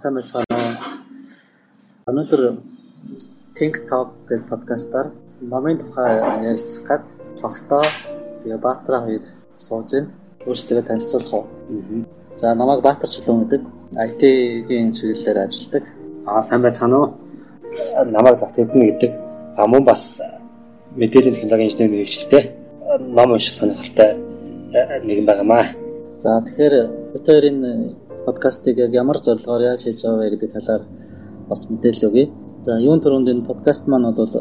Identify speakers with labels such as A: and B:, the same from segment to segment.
A: Сайн байцгаана уу? Өнөөдөр Think Talk гэх подкастаар намын тухай ярилцах гээд цогтоо тэгээ Баатар хоёр сууж байна. Өөрсдөө танилцуулах уу? За намайг Баатар Чулуун гэдэг IT-ийн чиглэлээр ажилладаг.
B: Аа сайн байцгаана уу? Намайг Завт Эдэн гэдэг. А мөн бас мэдээллийн технологийн инженер мэрэгчлээ. Ном унших сонирхолтой нэгэн байгаамаа.
A: За тэгэхээр бид хоёрын подкастыг яг ямар зорилгоор яаж хийж байгаа вэ гэдэг талаар бас мэдээлэл өгье. За юун төрөнд энэ подкаст маань бол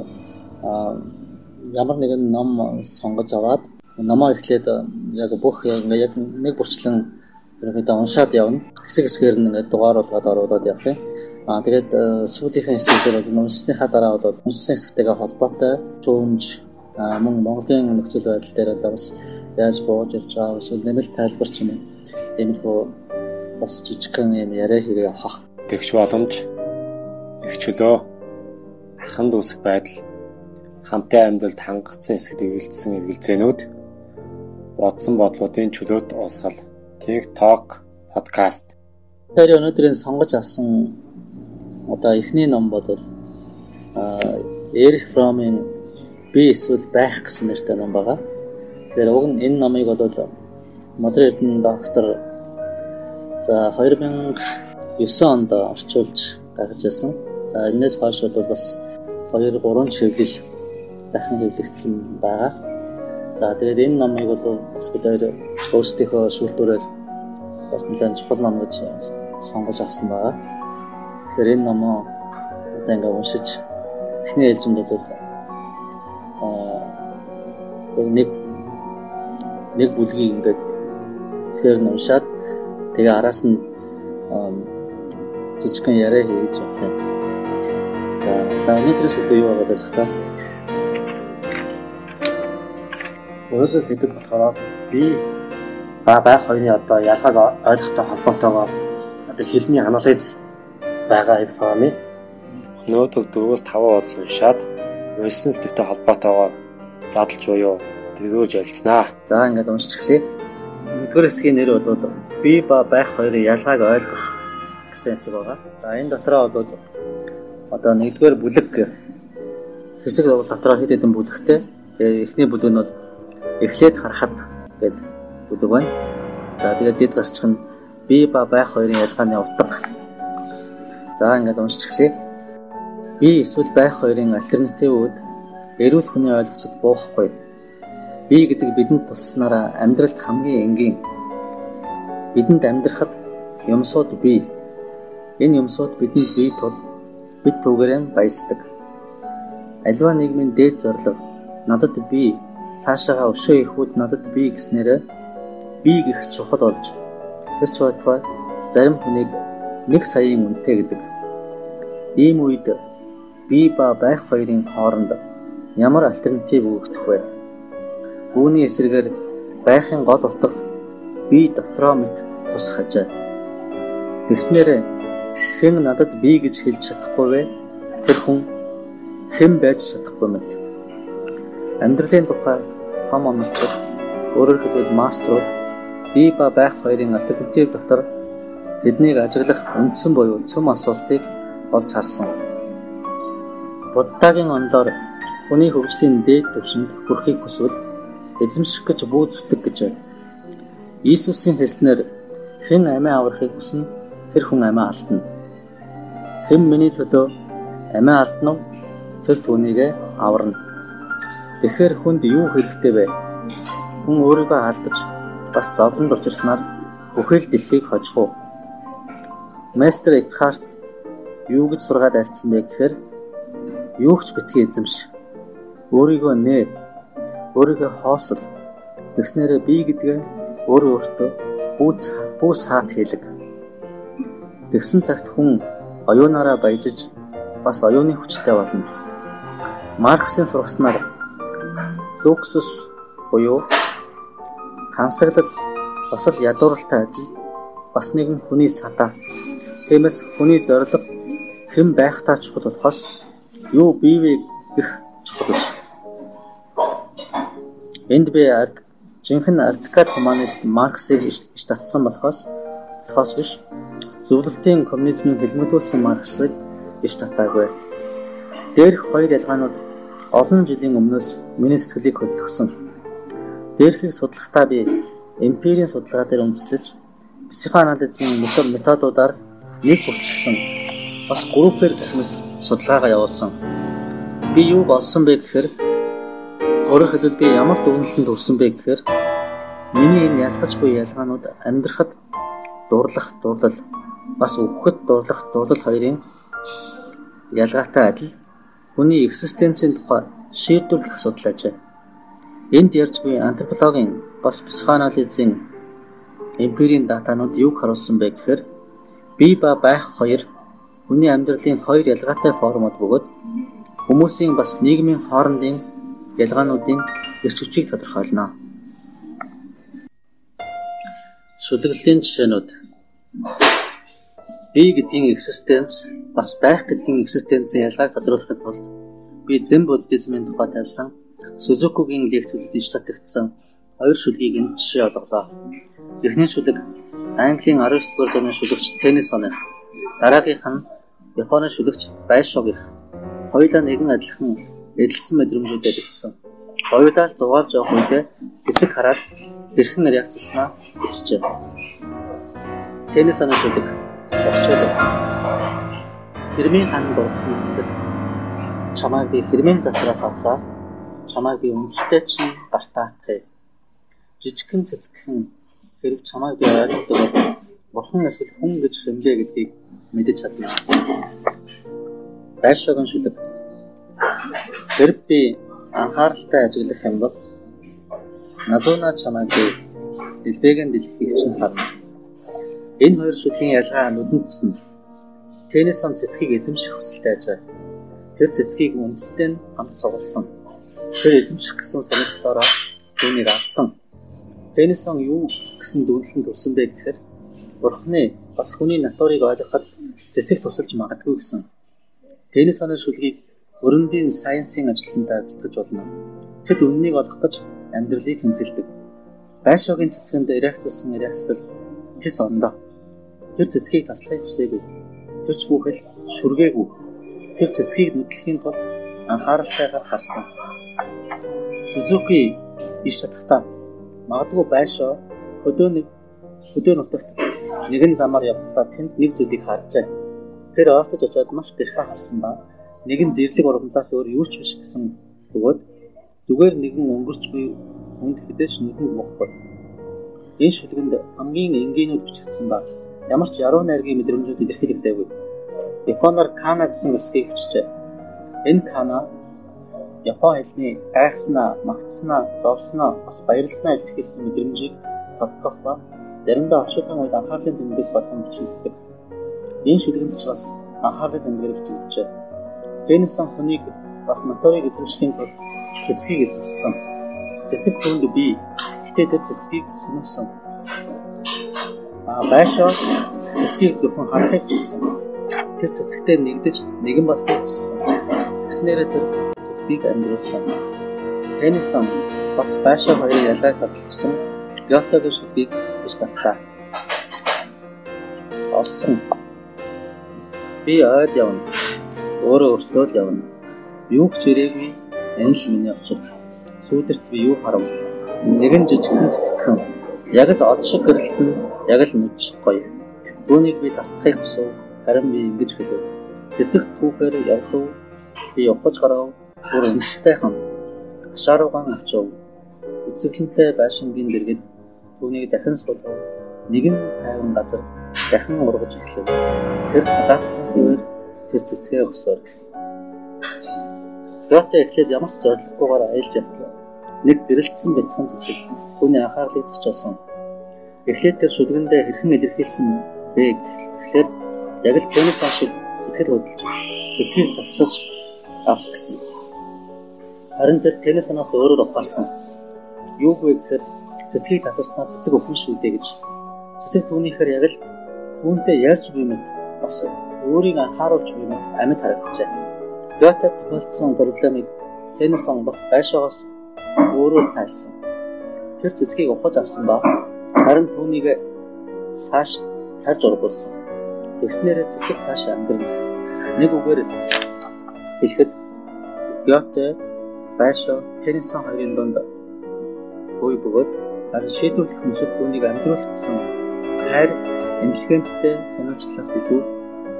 A: ямар нэгэн ном сонгож аваад номоо эхлээд яг бүх ингээ яг нэг бүрчлэн ерөнхийдөө уншаад явна. Хэсэг хэсгээр нь ингээ дугаар болгоод оруулаад явах юм. Аа тэгээд сүүлийнхэн хэсгээр бол уншсныхаа дараа бол уншсан хэсэгтэйгээ холбоотой чөмж мөн Монголын нөхцөл байдал дээр одоо бас яаж бууж ирж байгаа эсвэл нэмэлт тайлбар ч юм уу. Иймэрхүү бас жижигхэн юм яриа хийгээ явах.
B: Тэгш боломж их чөлөө аханд үсэх байдал хамтын амьдралд хангацсан хэсэгт эвэлдсэн эргэлзээнүүд бодсон бодлуудын чөлөөт уусгал Talk podcast.
A: Тэр өнөөдрийн сонгож авсан одоо эхний ном бол Эрих Фромын би эсвэл байх гэсэн нэртэй ном байгаа. Тэгэхээр уг нь энэ номыг бол Эрдэнэ доктор за 2009 онд орчуулж гаргаж ирсэн. За энэс хойш бол бас 2 3 чиглэл дахин хэвлэгдсэн байгаа. За тэгээд энэ номыг бол бас бид хоёр өөрсдийнхөө шүүлтүүрээр бас нэлээд чухал ном гэж сонгож авсан байгаа. Тэгэхээр энэ номоо одоо ингээ уншиж эхний ээлжинд бол аа нэг нэг бүлгийг ингээд тэгэхээр уншаад тэгээ араас нь жижигхэн яриа хийж явах юм. За за өнөөдрөөс өдөө юу байгаа даа захтаа.
B: Өөрөөс сэдв болохоор би ба байх хоёрын одоо ялгааг ойлгохтой холбоотойгоо одоо хэлний анализ байгаа информи өнөөдөр 4-5 удаа уншаад уншсан сэдвтэй холбоотойгоо задлж буюу тэргүүж ярилцсанаа.
A: За ингээд уншиж эхлэе. Нэгдүгээр хэсгийн нэр бол би ба байх хоёрын ялгааг ойлгох гэсэн хэсэг байгаа. За энэ дотроо бол одоо нэгдүгээр бүлэг хэсэг дотроо хэд хэдэн бүлэгтэй. Тэгээ эхний бүлэг нь бол эхлээд харахад гэдэг бүлэг байна. За тэгээд дэд гарчих нь би ба байх хоёрын ялгааны утга. За ингээд уншиж эхлэе. Би эсвэл байх хоёрын альтернативүүд эрүүл хүний ойлголцод буухгүй. Би гэдэг бидэнд тусснараа амьдралд хамгийн энгийн. Бидэнд амьдрахад юмсууд бий. Энэ юмсууд бидэнд бий тул бид түүгээрээ баясдаг. Аливаа нийгмийн дээд зорилго надад бий цаашаага өшөө ирэхүүд надад бий гэснээрээ би гих чухал болж тэр ч байтугай зарим хүнийг нэг саяын үнэтэй гэдэг. Ийм үед би ба байх хоёрын хооронд ямар альтернатив өгөх вэ? Үүний эсрэгээр байхын гол утга би дотроо мэт тусах хажаа. Тэгснээр хэн надад би гэж хэлж чадахгүй вэ? Тэр хүн хэн байж чадахгүй мэт. Амьдралын тухай том онолцох өөрөөр хэлбэл маструуд би ба байх хоёрын альтернатив дотор тэднийг ажиглах үндсэн буюу цөм асуултыг олж харсан. Буддагийн онлоор хүний хөгжлийн дээд түвшинд хүрэхийг хүсвэл эзэмших гэж бүү зүтг гэж. Иесусийн хэлснээр хэн амиа аврахыг хүснэ тэр хүн амиа алдна. Хэн миний төлөө амиа алдна тэр түүнийг аварна. Тэгэхээр хүнд юу хэрэгтэй вэ? Хүн өөрийгөө алдаж бас зовлонд учирснаар бүхэл дэлхийг хожих уу? Мастер Экхарт юу гэж сургаад альцсан бэ гэхээр юу ч битгий эзэмш. Өөрийгөө нээ. Өөрийгөө хоосол. Тэгснээрээ би гэдгээ өөрөө өөртөө бүүц бүү саат хэлэг. Тэгсэн цагт хүн оюунаараа баяжиж бас оюуны хүчтэй болно. Марксийн сургаснаар Зуксус буюу тансаглал бас л ядууралтай адил бас нэгэн хүний садаа. Тиймээс хүний зориг хэн байх таа чухал болохоос юу бий вэ гэх чухал. Энд би ард жинхэнэ радикал хуманист Марксыг татсан болохоос болохоос биш зөвлөлтийн коммунизмын хэлмэгдүүлсэн Марксыг иш татаагүй. Дээрх хоёр ялгаанууд олон жилийн өмнөөс миний сэтгэлийг хөдөлгсөн. Дээрхийг судлахдаа би эмпирийн судалгаа дээр үндэслэж психоанализийн методуудаар нэг хүрчилсэн. Бас группээр тохиомж судалгаагаа явуулсан. Би юу болсон бэ гэхээр өөрөөр хэлбэл би ямар дүгнэлтэнд хүрсэн бэ гэхээр миний энэ ялгаж буй ялгаанууд амьдрахад дурлах дурлал бас өгөхөд дурлах дурлал хоёрын ялгаатай адил хүний экзистенцийн тухай шийдвэрлэх асуудал ажээ. Энд ярьж буй антропологийн бас психоанализийн эмпирийн датанууд юг харуулсан бэ гэхээр бие ба байх хоёр хүний амьдралын хоёр ялгаатай формод бөгөөд хүмүүсийн бас нийгмийн хоорондын ялгаануудын эрч хүчийг тодорхойлно. Шүлэглэлийн жишээнүүд бие гэдгийн экзистенц бас байх гэдгийн экзистенцийн ялгааг тодорхойлохын тулд би зэн буддизмын тухай тавьсан Сузукугийн лекцүүд иш татагдсан хоёр шүлгийг энд жишээ олголоо. Эхний шүлэг Английн 19 дугаар зууны шүлэгч Теннисон. Дараагийнх нь Японы шүлэгч Байшогийнх. Хоёулаа нэгэн адилхан эдэлсэн мэдрэмжүүдэд итсэн. Хоёулаа л зугаалж явах үедээ цэцэг хараад хэрхэн реакцснаа бичжээ. Теннисон шүлэг Орчуулга. Хэрмийн хан дурсан цэцэг. Чамайг би хэрмийн затраас авлаа. Чамайг би үндэстэй чинь гартаатгая. Жижигхэн цэцгхэн хэрв чамайг би ойлгодог бол бурхан эсвэл хүн гэж хэмжээ гэдгийг мэдэж чадна. Байшаагийн шүлэг. Хэрв би анхааралтай ажиглах юм бол Назуна чамайг би дэлбэгийн дэлхийг чинь харна Энэ хоёр шүлгийн ялгаа нүдэнд тусан. Теннисон цэцгийг эзэмших хүсэлтэй ажээ. Тэр цэцгийг үндэстэй нь хамт сугалсан. Тэр эзэмших гэсэн сонирхлоороо түүнийг алсан. Теннисон юу гэсэн дүнлэлд төрсөн бэ гэхээр Бурхны бас хүний натурыг ойлгоход цэцэг тусалж магадгүй гэсэн. Теннисоны шүлгийг өрөндийн сайенсийн ажилтнад ажиллаж болно. Тэд үннийг гэж амьдралыг хэмжилдэг. Байшаагийн цэцгэнд реакцсан реакцдаг тэс ондоо Тэр цэцгийг таслахыг хүсээгүй. Тэр ч бүхэл шүргээгүй. Тэр цэцгийг нүдлэхийн тулд анхааралтайгаар харсан. Сузуки иш татахтаа магадгүй байшаа хөдөө нэг хөдөө нутагт нэгэн замаар явахдаа тэнд нэг зүйлийг харжээ. Тэр ойртож очиод маш гэрхэ харсан ба нэгэн зэрлэг ургамлаас өөр юу ч биш гэсэн бөгөөд зүгээр нэгэн өнгөрч буй хүнд хэдэж нүдэнд мохгоо. Энэ шүлгэнд хамгийн энгийнүүд бичигдсэн ба ямар ч яруу найргийн мэдрэмжүүд илэрхийлэгдээгүй. Японоор кана гэсэн үсгийг бичжээ. Энэ кана Япон хэлний гайхснаа, магтснаа, зовсноо, бас баярлснаа илэрхийлсэн мэдрэмжийг тодтох ба заримдаа оршуулгын үед анхаарлын тэмдэг болгон бичигддэг. Энэ шүлгэнд ч бас анхаарлын тэмдгээр бичигджээ. Теннисон хүнийг бас моторыг эзэмшихийн тулд цэцгийг эзэмшсэн. Цэцэг түнд би гэтээ тэр цэцгийг сүнэсэн байшаа цэцгийг зөвхөн харахыг хүссэн. Тэр цэцэгтэй нэгдэж нэгэн болохыг хүссэн. Тэгснээрээ тэр цэцгийг амьдруулсан. Теннисон бас байшаа хоёрын ялгааг тодорхойлсон Гётегийн шүлгийг биш татлаа. Олсон. Би ойд явна. Өөрөө өртөө л явна. Юу ч ирээгүй. Энэ л миний очир. Сүүдэрт би юу харав? Нэгэн жижигхэн цэцгхэн Яг л од шиг гэрэлтэн яг л нүч гоё. Түүнийг би тасдахыг хүсв. Харин би ингэж хэлв. Цэцэг түүхээр явлаа. Би явах гарав. Бүр өмстэй хам. Ашааруугаан авчив. Үзэглэнтэй байшингийн дэргэд түүнийг дахин суулгав. Нэгэн тайван газар дахин ургаж эхлэв. Тэр салаасан хэвээр тэр цэцгээ өсөөр. Гот эхлээд ямар ч зориггүйгээр аялж явлаа. Нэг гэрэлтсэн бяцхан цэцэг түүний анхаарлыг зочилсон. Эхлээд тэр шүлгэндээ хэрхэн илэрхийлсэн бэ гэхлээр яг л тэнэс ашиг сэтгэл хөдлөж цэцгийг таслаж авах гэсэн. Харин тэр тэнэс санаас өөрөөр ухаарсан. Юу вэ гэхээр цэцгийг тасалснаа цэцэг өхөн шүү дээ гэж. Цэцэг түүнийхээр яг л түүнтэй ярьж буй мэт бас өөрийг анхааруулж буй мэт амьд харагджээ. Гёте тохиолдсон проблемыг тэнэсэн бас байшаагаас өөрөө тайлсан тэр цэцгийг ухаж авсан ба харин түүнийг цааш тарж ургуулсан. Тэгснээрээ цэцэг цаашаа амьдрна. Нэг үгээр хэлэхэд Гёте, Байшо, Теннисон хоёрын дунд буй бөгөөд харин шийдвэрлэх мөсөд түүнийг амьдруулах гэсэн хайр интеллигенттэй сонирхлоос илүү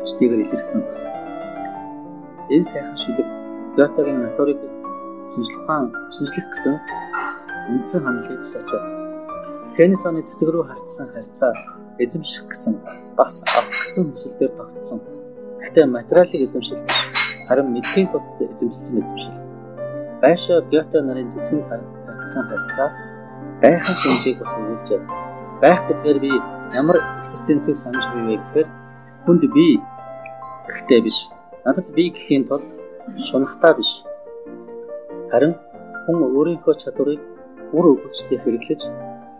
A: хүчтэйгээр илэрсэн. Энэ сайхан шүлэг Гётегийн натурыг шинжлэхэн шинжлэх гэсэн үндсэн хандлагыг тусаач. Теннисоны цэцэг рүү хартсан харьцаа эзэмших гэсэн бас авах гэсэн хүсэлээр тогтсон. Гэхдээ материалыг эзэмшил биш харин мэдхийн тулд эзэмшсэн эзэмшил. Байшаа Гёте нарын цэцгийн харьцсан харьцаа байхын шинжийг бас өгүүлжээ. Байх гэдгээр би ямар экзистенцийг санаж буй вэ гэхээр хүнд би гэхдээ биш. Надад би гэхийн тулд шунахтаа биш. Харин хүн өөрийнхөө чадварыг үр өгөөчтэй хэрэглэж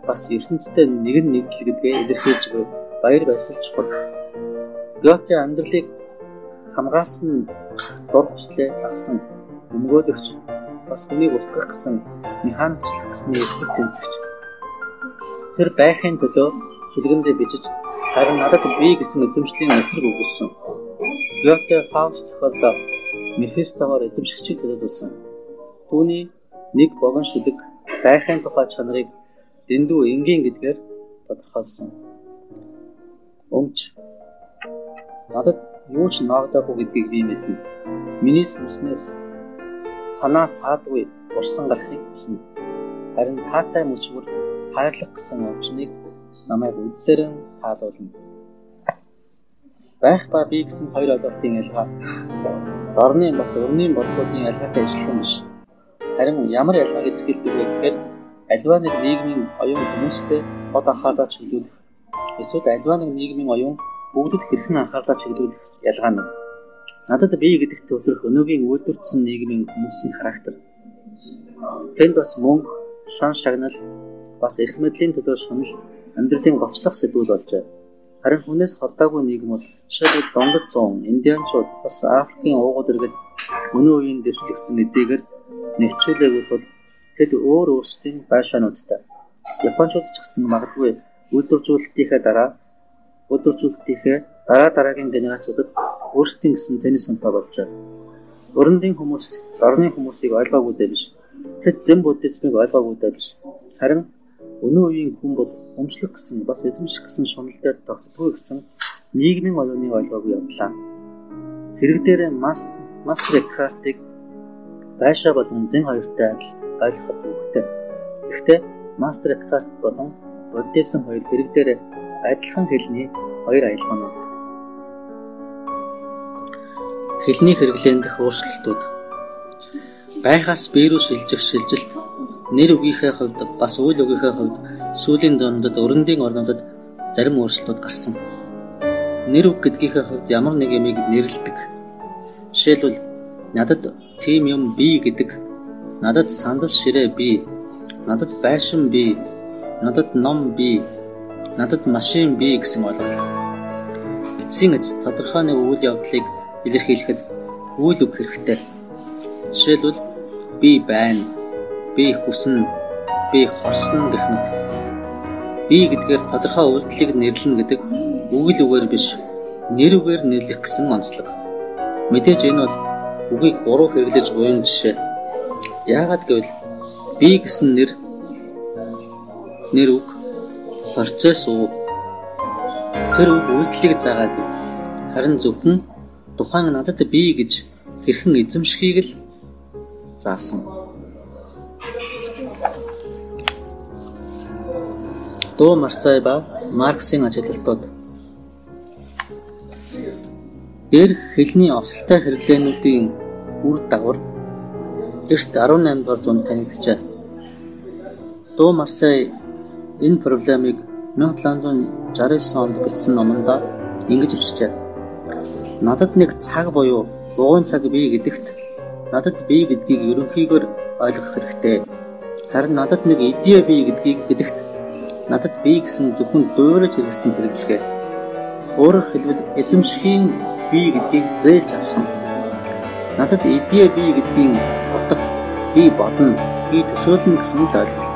A: бас ертөнцийн нэг нь нэгдэл гэдгээ илэрхийлж буй баяр баясгалж чухал. Гёте амьдралыг хамгаалсан дур хүслээ авсан өмгөөлөгч бас хүнийг устгах гэсэн механикчлах гэсний эсрэг тэмцэгч. Тэр байхын төлөө шүлгэндээ бичиж харин надад би гэсэн эзэмшлийн эсрэг өгүүлсэн. Гёте Фауст зохиолдоо Мефистогоор эзэмшигчийг төлөвлөсөн. Түүний нэг богон шүлэг байхын тухай чанарыг дэндүү энгийн гэдгээр тодорхойлсон. Өмч надад юу ч наагдаагүй гэдгийг би мэднэ. Миний сүнснээс санаа саадгүй урсан гарахыг хүснэ. Харин таатай мөчвөр хайрлах гэсэн өвчнийг намайг үдсэрэн таалуулна. Байх ба би гэсэн хоёр ойлголтын ялгаа дорны бас өрнийн бодлуудын ялгаатай юм биш. Харин ямар ялгааг илэрхийлдэг вэ гэхээр альва нэг нийгмийн оюун хүмүүстэй бод анхаарлаа чиглүүлэх эсвэл альва нэг нийгмийн оюун бүгдэд хэрхэн анхаарлаа чиглүүлэх ялгаа нь. Надад бие гэдэгт төвлөрөх өнөөгийн үйлдвэртсэн нийгмийн хүмүүсийн характер. Тэнд бас мөнгө, шан шагнал, бас эрх мэдлийн төлөө шунал амьдралын голчлох сэдвүүд болжээ. Харин хүнээс холдоогүй нийгмүүд жишээлбэл Донгод зуун, Индианчууд, бас Африкийн уугууд иргэд өнөө үеийн дэвшлэгсэн эдийгээр нэвчүүлээгүй тул тэд өөр өөрсдийн байшаануудтай Япончууд ч гэсэн магадгүй үйлдвэржүүлэлтийнхээ дараа үйлдвэржүүлэлтийнхээ дараа дараагийн генерацуудад өөрсдийн гэсэн теннис онтой болжээ. Өрөндийн хүмүүс орны хүмүүсийг ойлгоогүй дээ биш. Тэд зэн буддизмыг ойлгоогүй дээ биш. Харин өнөө үеийн хүн бол өмчлөх гэсэн бас эзэмших гэсэн шунал дээр тогтдгүй гэсэн нийгмийн оюуны ойлгоогүй явдлаа. Хэрэг дээр мастер Экхартыг байшаа болон зэн хоёртой адил ойлгоход үүрэгтэй. Гэхдээ мастер Экхарт болон буддизм хоёр хэрэг дээр адилхан хэлний хоёр аялгаанууд. Хэлний хэрэглээнд дэх өөрчлөлтүүд байхаас бие рүү шилжих шилжилт нэр үгийнхээ хувьд бас үйл үгийнхээ хувьд сүүлийн зуундад өрөндийн орнуудад зарим өөрчлөлтүүд гарсан. Нэр үг гэдгийнхээ хувьд ямар нэг ямиг нэрлэдэг. Жишээлбэл надад тийм юм би гэдэг, надад сандал ширээ би, надад байшин би, надад ном би, надад машин би гэсэн ойлголт. Эцсийн эц тодорхой нэг үйл явдлыг илэрхийлэхэд үйл үг хэрэгтэй. Жишээлбэл би байна, би хүснэ, би хорсно гэх мэт. Би гэдгээр тодорхой үйлдэлийг нэрлэнэ гэдэг үгэл үгээр биш, нэр үгээр нэрлэх гэсэн онцлог. Мэдээж энэ бол үгийг буруу хэрэглэж буян жишээ. Яагаад гэвэл би гэсэн нэр нэр үг процесс уу тэр үг үйлдэлийг заагаад харин зөвхөн тухайн надад бий гэж хэрхэн эзэмшихийг л заасан. Дөө Марсай ба Марксийн ажиглалтууд Дээрх хэлний ослтой хэрэглээнүүдийн үр дагавар эрт 18 дугаар зуунд танигджээ. Дөө Марсай энэ проблемыг 1769 онд бичсэн номондоо ингэж өчжээ. Надад нэг цаг буюу дугуйн цаг бий гэдэгт надад бий гэдгийг ерөнхийдөө ойлгох хэрэгтэй. Харин надад нэг идея бий гэдгийг гэдэгт надад бий гэсэн зөвхөн дуурайж хэрэгсэн хэрэглэгээ. Өөрөөр хэлбэл эзэмшхийн бий гэдгийг зээлж авсан. Надад идея бий гэдгийн утга би бодно, би төсөөлнө гэсэн л ойлголт.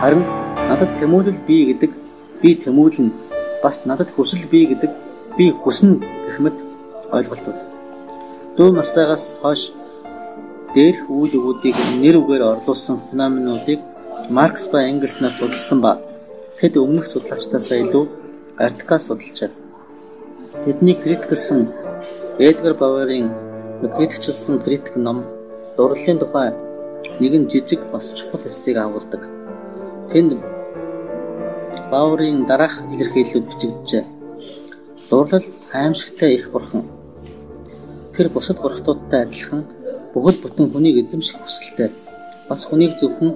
A: Харин надад тэмүүлэл бий гэдэг би тэмүүлнэ. Бас надад хүсэл бий гэдэг би хүснэ гэх мэт ойлголтууд. Дүү Марсагаас хойш дээрх үйл өгүүдийг нэр үгээр орлуулсан феноменуудыг Маркс ба Энгельс нар судалсан ба тэд өмнөх судлаачдаас илүү артикал судалжээ. Тэдний критиксэн Эдгар Бауэрийн критикчилсан критик ном дурлалын тухай нэгэн жижиг бас чухал хэсгийг агуулдаг. Тэнд Бауэрийн дараах илэрхийлэлүүд бичигджээ. Дурлал аимшигтай их бурхан. Тэр бусад бурхтуудтай адилхан бүхэл бүтэн хүнийг эзэмших хүсэлтэй. Бас хүнийг зөвхөн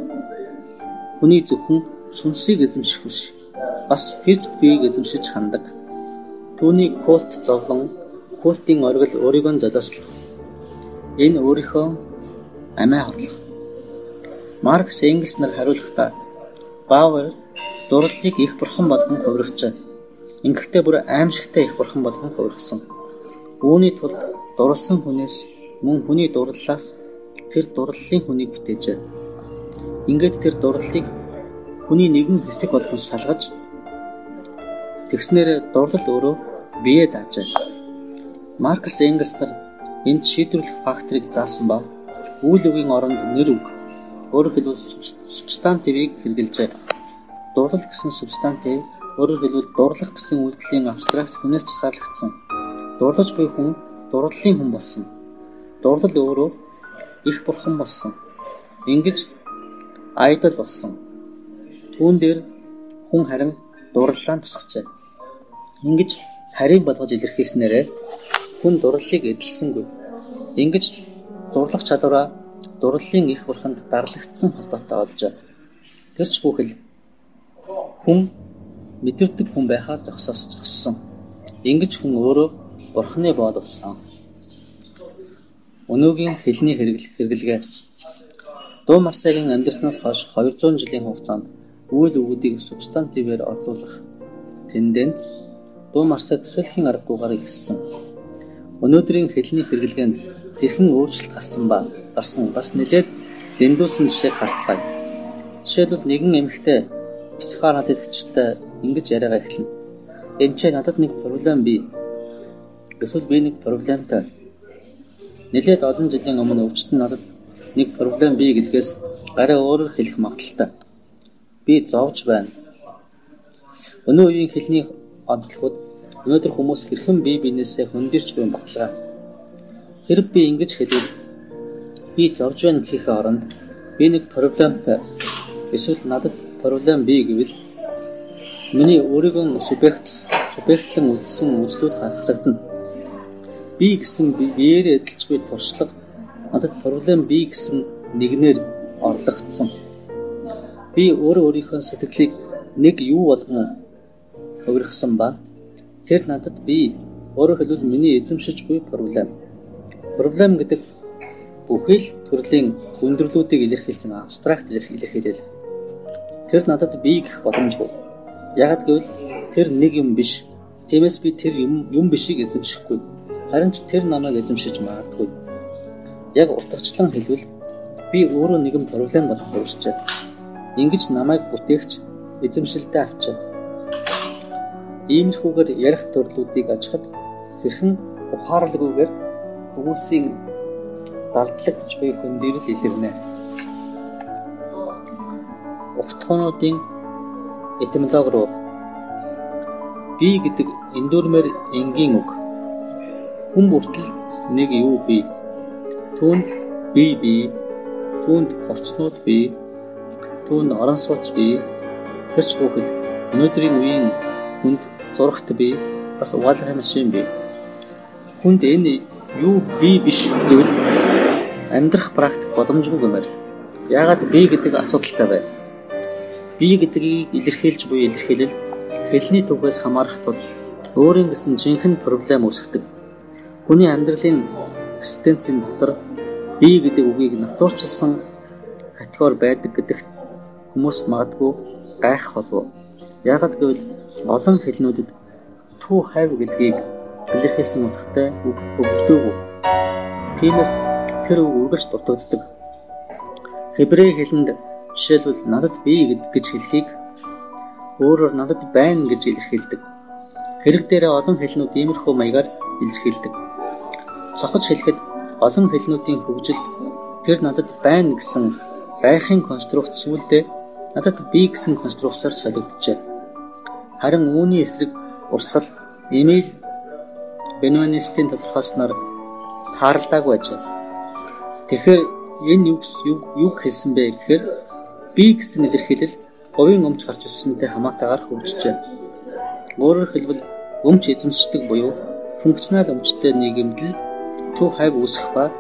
A: хүний зөвхөн сүнсийг эзэмших биш. Бас физик биеийг эзэмшиж хандаг. Түүний культ зовлон, культийн оргил өөрийгөө золиослох. Энэ өөрийнхөө амиа хорлох. Маркс Энгельс нар хариулахдаа Бауэр дурлалыг их бурхан болгон хувирчээ. Ингэхдээ бүр аимшигтай их бурхан болгон хувирсан. Үүний тулд дурлсан хүнээс мөн хүний дурлалаас тэр дурлалын хүнийг бүтээжээ. Ингээд тэр дурлалыг хүний нэгэн хэсэг болгон салгаж тэгснээр дурлал өөрөө бие даажээ. Маркс Энгельс нар энд шийдвэрлэх факторыг заасан ба үйл үгийн оронд нэр үг өөрөөр хэлбэл субстантивыг хэрэгжилжээ. Дурлал гэсэн субстантив өөрөөр хэлбэл дурлах гэсэн үйлдэлийн абстракт хүнээс тусгаарлагдсан. Дурлаж буй хүн дурлалын хүн болсон. Дурлал өөрөө их бурхан болсон. Ингэж айдол болсон. Түүн дээр хүн харин дурлалаа тусгажээ. Ингэж харийн болгож илэрхийлснээр хүн дурлалыг эдэлсэнгүй. Ингэж дурлах чадвараа дурлалын их бурханд дарлагдсан холбоотой олжээ. Тэрч бүхэл хүн мэдэрдэг хүн байхаар зогсоос зогссон. Ингэж хүн өөрөө бурхны бод болсон. Өнөөгийн хэлний хэрэглэгээ Дуу Марсагийн амьдарснаас хойш 200 жилийн хугацаанд үйл өгүүдийг субстантивээр орлуулах тенденц Дуу Марсаг төсөөлхийн аргагүйгээр ихссэн. Өнөөдрийн хэлний хэрэглгээнд хэрхэн өөрчлөлт гарсан ба гарсан бас нэлээд дэндүүлсэн жишээг харцгаая. Жишээлбэл нэгэн эмэгтэй психаар хадгалагчтай ингэж яриагаа эхэлнэ. Эмчээ надад нэг проблем бий. Эсвэл би нэг проблемтай. Нэлээд олон жилийн өмнө өвчтөн надад нэг проблем бий гэдгээс гараа өөрөөр хэлэх магадaltaй. Би зовж байна. Өнөө үеийн хэлний онцлогуд өнөөдөр хүмүүс хэрхэн бие биенээсээ хөндөрч буй баталгаа. Хэрэг би ингэж хэлвэл би зовж байна гэхээ оронд би нэг проблемтай эсвэл надад проблем бий гэвэл миний өөрийгөө субъект субъектлан үзсэн үзлүүд хасагдана. Би гэсэн биеэр эдэлж буй туршлага надад проблем бий гэсэн нэгнэр орлогдсон. Би өөрөө өөрийнхөө сэтгэлийг нэг юу болгон хувиргасан ба тэр надад би өөрөөр хэлбэл миний эзэмшиж буй проблем. Проблем гэдэг бүхий л төрлийн хүндрэлүүдийг илэрхийлсэн абстракт илэрхийлэл. Тэр надад бий гэх боломжгүй. Ягд гэвэл тэр нэг юм биш. Тиймээс би тэр юм юм бишийг эзэмшихгүй. Харин ч тэр намайг эзэмшиж магадгүй. Яг утгачлан хэлбэл би өөрөө нэгэн проблем болох хүрчээ. Ингиж намайг бүтээгч эзэмшилдэ авчаа. Иймэрхүүгээр ярих төрлүүдийг ажихад хэрхэн ухаарлгүйгээр хүмүүсийн далдлагдж буй хөндөрл илэрнэ. Утгуунуудын этимологи руу би гэдэг эндүрмээр энгийн үг. Хүн бүртэл нэг юу бий. Түүнд би бий. Түүнд хувцснууд бий. Түүнд орон сууц бий. Тэрч бүхэл өнөөдрийн үеийн хүнд зурагт бий. Бас угаалгын машин бий. Хүнд энэ юу бий биш гэвэл амьдрах практик боломжгүй гэмээр. Яагаад би гэдэг асуудалтай бай. Би гэдгийг илэрхийлж буй илэрхийлэл хэлний түгээс хамаарах тул өөрийн гэсэн жинхэнэ проблем үүсгдэг. Хүний амьдралын экзистенцийн дотор би гэдэг үгийг натуурчилсан категори байдаг гэдэгт хүмүүс магадгүй гайх болов. Яагаад гэвэл олон хэлнүүдэд түү хайв гэдгийг илэрхийлсэн утгатай үг өгдөөгүй. Тиймээс тэр үг үргэлж дутагддаг. Хебрей хэлэнд жишээлбэл надад бий гэж хэлхийг өөрөөр надад байна гэж илэрхийлдэг. Хэрэг дээрээ олон хэлнүүд иймэрхүү маягаар илэрхийлдэг. Цохож хэлэхэд олон хэлнүүдийн хөгжил тэр надад байна гэсэн байхын конструкц сүлдээ надад би гэсэн конструкцаар солигджээ. Харин үүний эсрэг урсгал Эмил Бенуанистийн тодорхойлсноор тааралдаагүй ажээ. Тэгэхээр энэ юу юу хэлсэн бэ гэхээр би гэсэн илэрхийлэл говийн өмч гарч ирсэнтэй хамаатайгаар хөгжижээ. Өөрөөр хэлбэл өмч эзэмшдэг буюу функционал өмчтэй нийгэмд л төв хайв үүсэх ба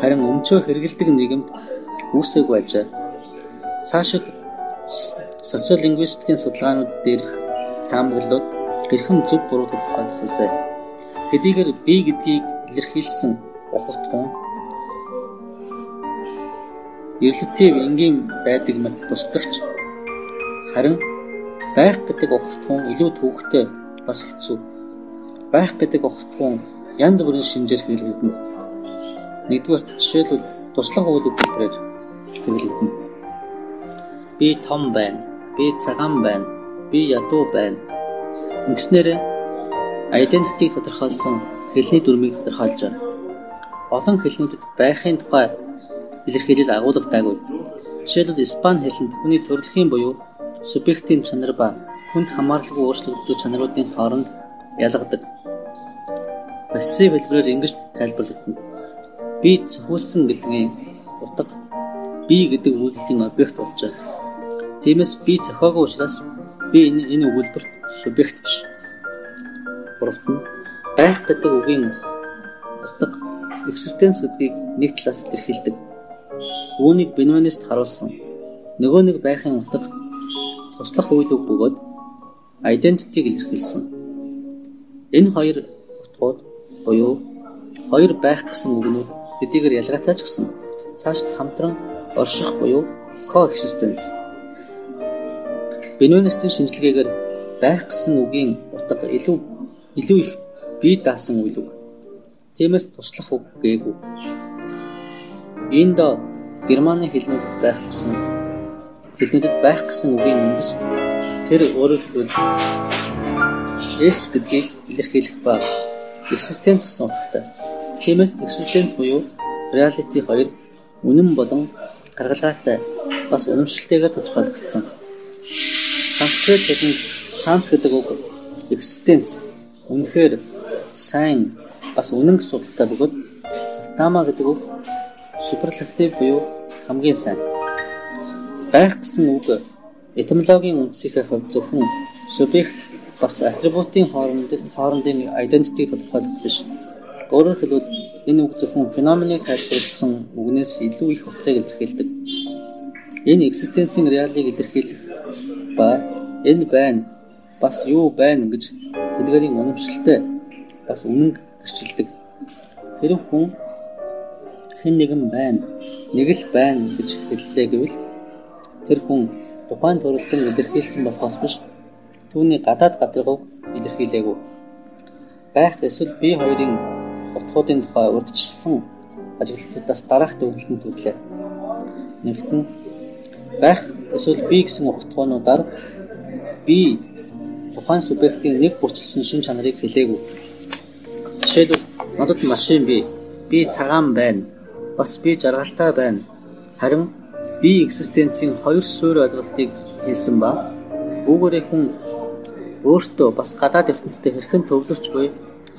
A: харин өмчөө хэрэгэлдэг нийгэмд үүсээгүй ажээ. Цаашид социолингвистикийн судалгаанууд дээрх таамаглалууд гэрхэм зөв буруу тодорхойлох үзье. Хэдийгээр би гэдгийг илэрхийлсэн ухагтхан Релятив энгийн байдаг мэт тусдагч харин байх гэдэг ухагтхан илүү төвөгтэй бас хэцүү. Байх гэдэг ухагтхан янз бүрийн шинжээр хэрэглэгдэнэ. Нэгдүгээрт жишээлбэл туслах үйл хэлбэрээр хэрэглэгдэнэ. Би том байна. Би цагаан байна. Би ядуу байна. Ингэснээр identity тодорхойлсон хэлний дүрмийг тодорхойлж байна. Олон хэлнүүдэд байхын тухай илэрхийлэл агуулгадаагүй. Жишээлбэл Испани хэлэнд хүний төрөлхийн буюу субъектийн чанар ба хүнд хамааралгүй өөрчлөгддөг чанаруудын хооронд ялгадаг. Пассив хэлбэрээр ингэж тайлбарлагдана. Би зөвхөлсөн гэдгийн утга би гэдэг үйлдэлийн объект болж байна. Тиймээс би зохиогүй учраас би энэ энэ өгүүлбэрт субъект биш. Гуравт нь байх гэдэг үгийн утга existence гэдгийг нэг талаас илэрхийлдэг. Үүнийг Бенуанист харуулсан. Нөгөө нэг байхын утга туслах үйл үг бөгөөд identity-г илэрхийлсэн. Энэ хоёр утгууд буюу хоёр байх гэсэн үгнүүд хэдийгээр ялгаатай ч гэсэн цаашд хамтран орших буюу coexistence. Бенуанистийн шинжилгээгээр байх гэсэн үгийн утга илүү илүү их бие даасан үйл үг. Тиймээс туслах үг гээгүй. Энд Германы хэлнүүдэд байх гэсэн хэлнүүдэд байх гэсэн үгийн үндэс тэр өөрөөр хэлбэл S гэдгийг илэрхийлэх ба existence гэсэн утгатай. Тиймээс existence буюу reality хоёр үнэн болон гаргалгаатай бас үнэмшилтэйгээр тодорхойлогдсон. Санскрит хэлэнд сант гэдэг үг existence үнэхээр сайн бас үнэн гэсэн утгатай бөгөөд сатама гэдэг үг суперлатив буюу хамгийн сайн. Байх гэсэн үг этимологийн үндсийнхээ хувьд зөвхөн субъект бас атрибутын хоорондын хоорондын identity-г тодорхойлох биш. Өөрөөр хэлбэл энэ үг зөвхөн феноменыг тайлбарласан үгнээс илүү их утгыг илэрхийлдэг. Энэ экзистенцийн реалийг илэрхийлэх ба энэ байна бас юу байна гэж тэдгээрийн үнэмшилтэй бас үнэн гэрчилдэг. Хэрэг хүн хэн нэгэн байна, нэг л байна гэж хэллээ гэвэл тэр хүн тухайн төрөлтөнд илэрхийлсэн болохоос биш түүний гадаад гадаргыг илэрхийлээгүй. Байх эсвэл бие хоёрын утгуудын тухай урдчилсан ажиглалтуудаас дараах төвлөлтөнд төрлөө. Нэгтэн байх эсвэл би гэсэн утгуунуудаар би тухайн субъектийн нэг бүрчилсэн шин чанарыг хэлээгүй. Жишээлбэл надад машин бий. Би цагаан байна. Бас би жаргалтай байна. Харин би экзистенцийн хоёр суурь ойлголтыг хэлсэн ба үүгээрээ хүн өөртөө бас гадаад ертөнцтэй хэрхэн төвлөрч буй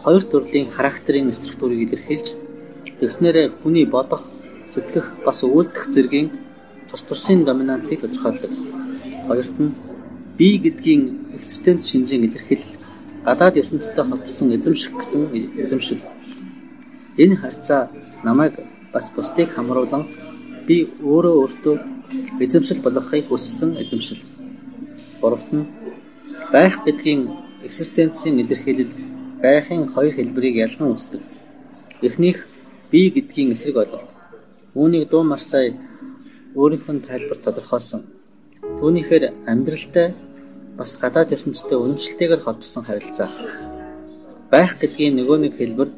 A: хоёр төрлийн характерын структурыг илэрхийлж тэгснээрээ хүний бодох, сэтгэх бас үйлдэх зэргийн тус тусын доминанцыг тодорхойлдог. Хоёрт нь би гэдгийн экзистенц шинжийн илэрхийлэл гадаад ертөнцтэй холбосон эзэмших гэсэн эзэмшил. Энэ харьцаа намайг бас бусдыг хамруулан би өөрөө өөртөө эзэмшил болгохыг хүссэн эзэмшил. Гуравт нь байх гэдгийн экзистенцийн илэрхийлэл байхын хоёр хэлбэрийг ялган үздэг. Эхнийх би гэдгийн эсрэг ойлголт. Үүнийг дуу марсаа өөрийнх нь тайлбар тодорхойлсон. Түүнийхээр амьдралтай бас гадаад ертөнцтэй үнэмшилтэйгээр холбосон харилцаа. Байх гэдгийн нөгөө нэг хэлбэр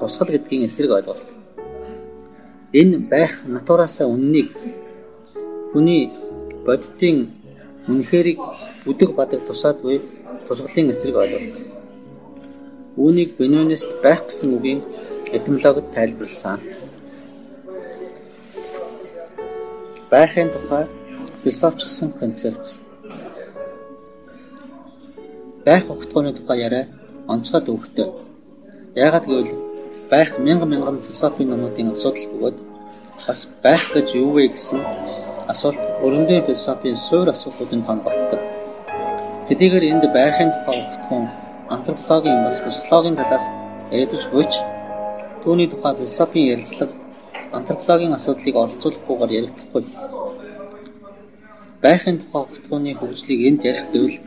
A: тусгал гэдгийн эсрэг ойлголт. Энэ байх натураасаа үннийг хүний бодитын үнэхэрийг бүдэг бадаг тусаад буй тусгалын эсрэг ойлголт. Үүнийг Бенунист байх гэсэн үгийн этимологид тайлбарласан. Байхын тухай философичсан концепц. Байх огтхооны тухай яриа онцгой төвхтэй. Яагаад гэвэл байх мянган мянган философийн номуудын асуудал бөгөөд бас байх гэж юу вэ гэсэн асуулт өрөндөө философийн суур асуултуудын тоонд батдаг. Хэдийгээр энд байхын тухай огтхон антропологийн бас психологийн талаас ядаж буйч түүний тухай философийн ярилцлага антропологийн асуудлыг оролцуулахгүйгээр яригдахгүй. Байхын тухай огтхооны хөгжлийг энд ярих гэвэл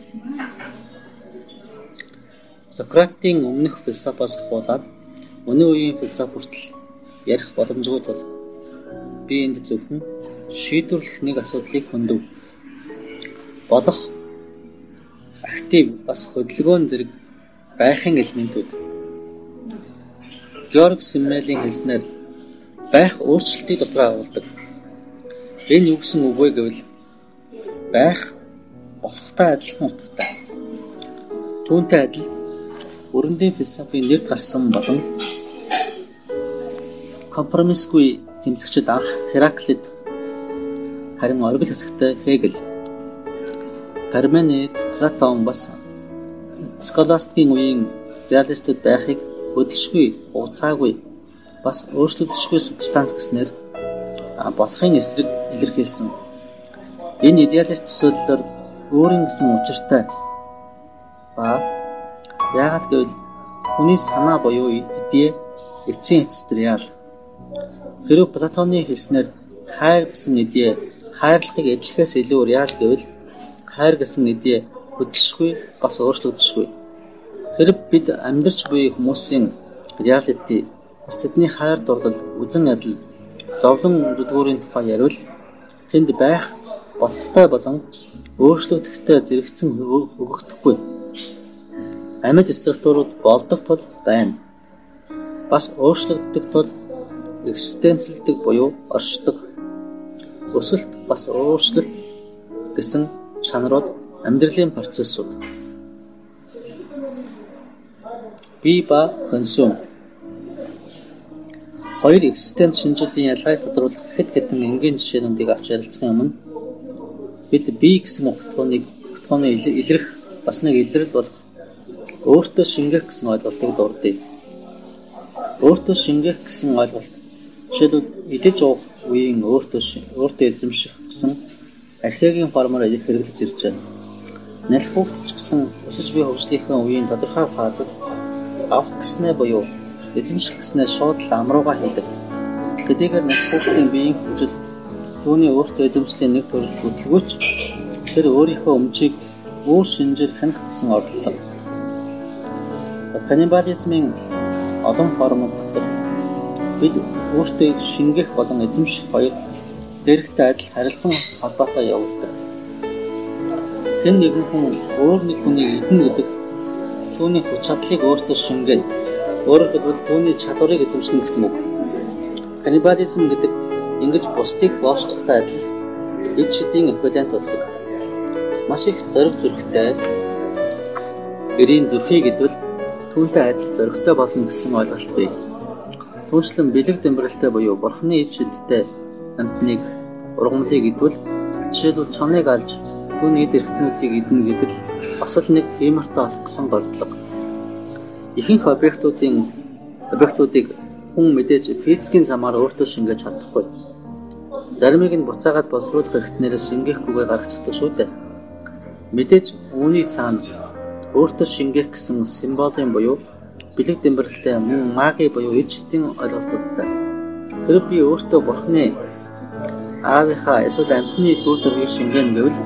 A: Сократийн өмнөх философоос ахуулаад өнөө үеийн философи хүртэл ярих боломжгүй тул би энд зөвхөн шийдвэрлэх нэг асуудлыг хөндөв. Болох актив бас хөдөлгөөн зэрэг байхын элементүүд. Георг Симмелийн хэлснээр байх өөрчлөлтийг дотроо агуулдаг. Энэ юу гэсэн үг вэ гэвэл байх болохтой адилхан утгатай. Түүнтэй адил өрөндийн философийн нэрд гарсан болон компромиссгүй тэмцэгчд анх Хераклит харин оргил хэсэгтээ Хегел Парменид Платон бас Сколастикийн үеийн реалистууд байхыг хөдөлшгүй, уцаагүй бас өөрчлөгдөшгүй субстанц гэснээр болохын эсрэг илэрхийлсэн. Энэ идеалист төсөөллөөр өөрийн гэсэн учиртай ба яагаад гэвэл хүний санаа буюу идея эцсийн эцэст реал. Хэрвээ Платоны хэлснээр хайр гэсэн идея хайрлахыг эдлэхээс илүү реал гэвэл хайр гэсэн идея хөдөлшгүй бас өөрчлөгдөшгүй. Хэрэг бид амьдарч буй хүмүүсийн реалити бас тэдний хайр дурлал, үзен адил, зовлон зүдгүүрийн тухай яриул тэнд байх болохтой болон өөрчлөгдөхтэй зэрэгцэн өгөгдөхгүй. Амьд структурууд болдог тул байна. Бас өөрчлөгддөг тул экзистенцэлдэг буюу оршдог. Өсөлт бас өөрчлөлт гэсэн чанарууд амьдралын процессууд. Бие ба консум Хоёр экзистенц шинжүүдийн ялгааг тодруулах хэд хэдэн энгийн жишээнүүдийг авч ярилцахын өмнө бид бие гэсэн утгыг утганы илэрх бас нэг илрэл болох өөртөө шингээх гэсэн ойлголтыг дурдъя. Өөртөө шингээх гэсэн ойлголт жишээлбэл идэж уух үеийн өөртөө өөртөө эзэмших гэсэн архигийн формоор хэрэглэж иржээ. Нялх хүүхд ч гэсэн өсөж буй хөгжлийнхээ үеийн тодорхой фазад авах гэснээ буюу эзэмших гэснээ шууд л амрууга хийдэг. Хэдийгээр нялх хүүхдийн биеийн хөгжил түүний өөртөө эзэмшлийн нэг төрөл хөдөлгөөч тэр өөрийнхөө өмчийг өөр шинжээр хянах гэсэн орлого. Каннибализмын олон формууд дотор бид өөртөө шингээх болон эзэмших хоёр дэрэгтэй адил харилцан холбоотой явагддаг. Хэн нэгэн хүн өөр нэг хүнийг эдэн гэдэг түүний хүч чадлыг өөртөө шингээд өөрөөр хэлбэл түүний чадварыг эзэмшнэ гэсэн үг. Каннибализм гэдэг ингэж бусдыг боошчихтай адил эд шидийн эквивалент болдог. Маш их зориг зүрхтэй эрийн зүрхий гэдвэл түүнтэй адил зоригтой болно гэсэн ойлголт бий. Түүнчлэн бэлэг дэмбэрэлтэй буюу бурхны эд шидтэй амьтныг ургамлыг идвэл жишээлбэл чоныг алж түүний эрхтнүүдийг идэнэ гэдэг бас л нэг хиймэртэй олох гэсэн бодлого. Ихэнх объектуудын объектуудыг хүн мэдээж физикийн замаар өөртөө шингээж чадахгүй. Заримыг нь буцаагаад боловсруулах хэрэгтнээс шингээхгүйгээр гаргачихдаг шүү дээ. Мэдээж үүний цаана өөртөө шингээх гэсэн символын буюу бэлэг дэмбэрэлтэй мөн маги буюу эд шидийн ойлголтуудтай. Тэр би өөртөө бурхны аавынхаа эсвэл амьтны дүр зургийг шингэн гэвэл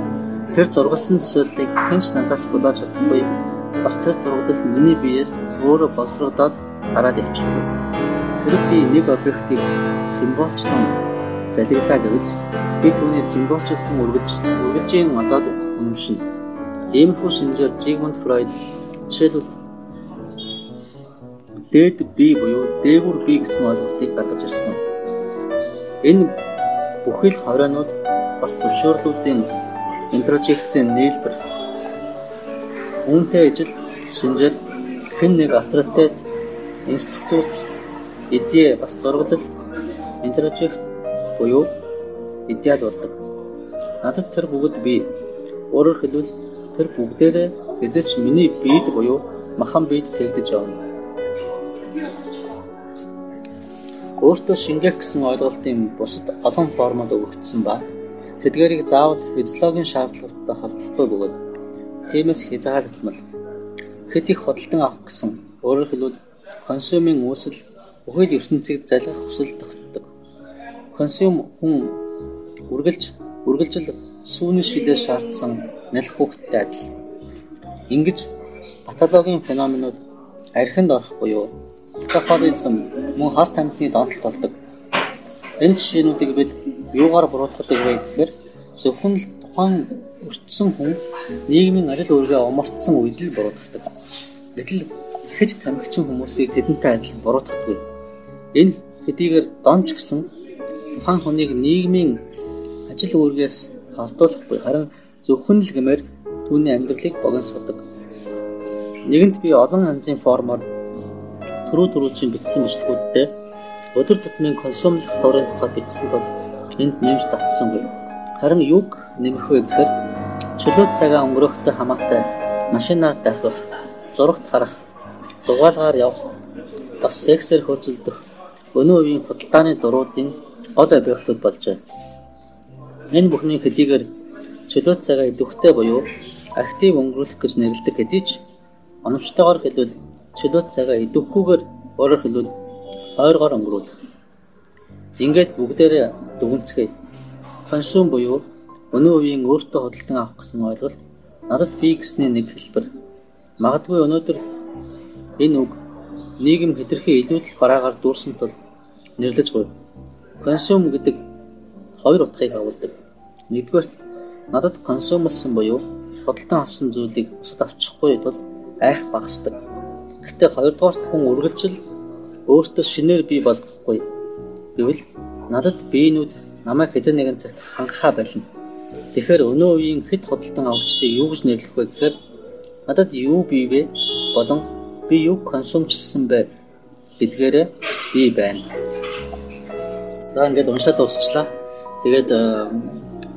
A: тэр зургалсан төсөөллийг хинч надаас булааж чадахгүй. Бас тэр зургал миний биеэс өөрөө боловсродоод гараад явчихгүй. Тэр би нэг объектыг символчлон залгилаа гэвэл би түүний символчилсан үргэлж үргэлжийн одоод үнэмшин. Иймэрхүү шинжээр Зигмунд Фройд жишээлбэл дээд бие буюу дээгүр бие гэсэн ойлголтыг гаргаж ирсэн. Энэ бүхэл хорионууд бас зөвшөөрлүүдийн интрожекцийн нийлбэр үүнтэй ижил шинжээр хэн нэг авторитет институт эдээ бас зураглал интерактив буюу идеал болдог. Надад тэр бүгд бий. Өөрөөр хэлбэл тэр бүгдээрээ хэзээ ч миний биед буюу махан биед тэгдэж явна. Өөртөө шингээх гэсэн ойлголтын бусад олон формод өгөгдсөн ба тэдгэрийг заавал физиологийн шаардлагатай холбохгүй бөгөөд тиймээс хязгаарлагдмал хэд их худалдан авах гэсэн өөрөөр хэлбэл консумын үүсэл бүхэл ертөнцийг залгах хүсэл тогтдог. Консум хүн үргэлж үргэлжил сүүний шилээс шаардсан нэлэх хүүхдтэй адил. Ингэж патологийн феноменууд архинд орох буюу алкоголизм мөн харт амьтны донтолт болдог. Энэ жишээнүүдийг бид юугаар буруутгадаг вэ гэхээр зөвхөн л тухайн өртсөн хүн нийгмийн ажил үүргээ умартсан үед л буруутгадаг. Гэтэл ихэд тамхичин хүмүүсийг тэдэнтэй адилхан буруутгадаг. Энэ хэдийгээр донч гэсэн тухайн хүнийг нийгмийн ажил үүргээс халдуулахгүй харин зөвхөн л гэмээр түүний амьдралыг богиносгодог. Нэгэнд би олон янзын формоор түрүү түрүүчийн бичсэн бичлэгүүдтэй өдөр тутмын консумлох дурын тухай бичсэн тул энд нэмж татсангүй. Харин юг нэмэх вэ гэхээр чөлөөт цагаа өнгөрөхтэй хамаатай машинаар дахих, зурагт харах, дугаалгаар явах, бас сексээр хөөцөлдөх өнөө үеийн худалдааны дуруудын ол объектууд болжээ. Энэ бүхний хэдийгээр чөлөөт цагаа идэвхтэй буюу актив өнгөрүүлэх гэж нэрлэдэг хэдий ч оновчтойгоор хэлбэл чөлөөт цагаа идэвхгүйгээр өөрөөр хэлбэл ойргоор өнгөрүүлэх. Ингээд бүгдээрээ дүгнцгээе. Консум буюу өнөө үеийн өөртөө хөдөлтөн авах гэсэн ойлголт надад бий гэсний нэг хэлбэр. Магадгүй өнөөдөр энэ үг нийгэм хэтэрхий илүүдэл бараагаар дүүрсэн тул нэрлэж буй. Консум гэдэг хоёр утгыг агуулдаг. Нэгдүгээр надад консумлсан буюу худалдан авсан зүйлийг бусад авчихгүй тул айх багасдаг. Гэхдээ хоёрдугаарт хүн үргэлжил өөртөө шинээр бий болгохгүй. Гэвэл надад биенүүд намайг хэзээ нэгэн цагт хангахаа байлна. Тэгэхээр өнөө үеийн хэд худалдан авагчдыг юу гэж нэрлэх вэ гэхээр надад юу бий вэ? Болон би юу консумчлсан бэ гэдгээрээ би байна. За ингээд уншаад дуусчлаа. Тэгээд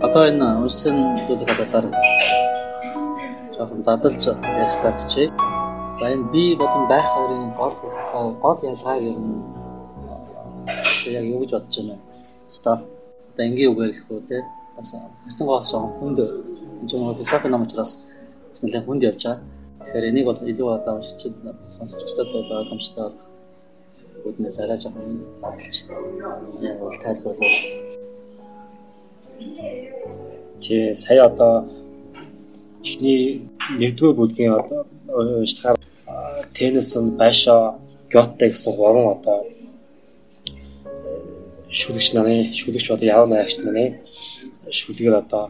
A: одоо энэ уншсан зүйлийг хадаалаар жоохон задлж ярих гэж. За энэ би болон байх хоёрын гол гол ялгааг яг юу гэж бодож байна. Одоо одоо энгийн үгээр үү те. Бас харсан гоос хүнд энэ нэг философи ном учраас нэлээд хүнд явж байгаа. Тэгэхээр энийг бол илүү одоо уншиж сонсогчдод бол ойлгомжтой болох үүднээс арай жоохон задлж яг бол тайлбарлал.
B: Тий сая одоо эхний нэгдүгээр бүлгийн одоо уншихаар Теннисон, Байшаа, Гёте гэсэн гурван одоо шүлэгч нарын шүлэгч одоо явна агч нарын шүлгээр одоо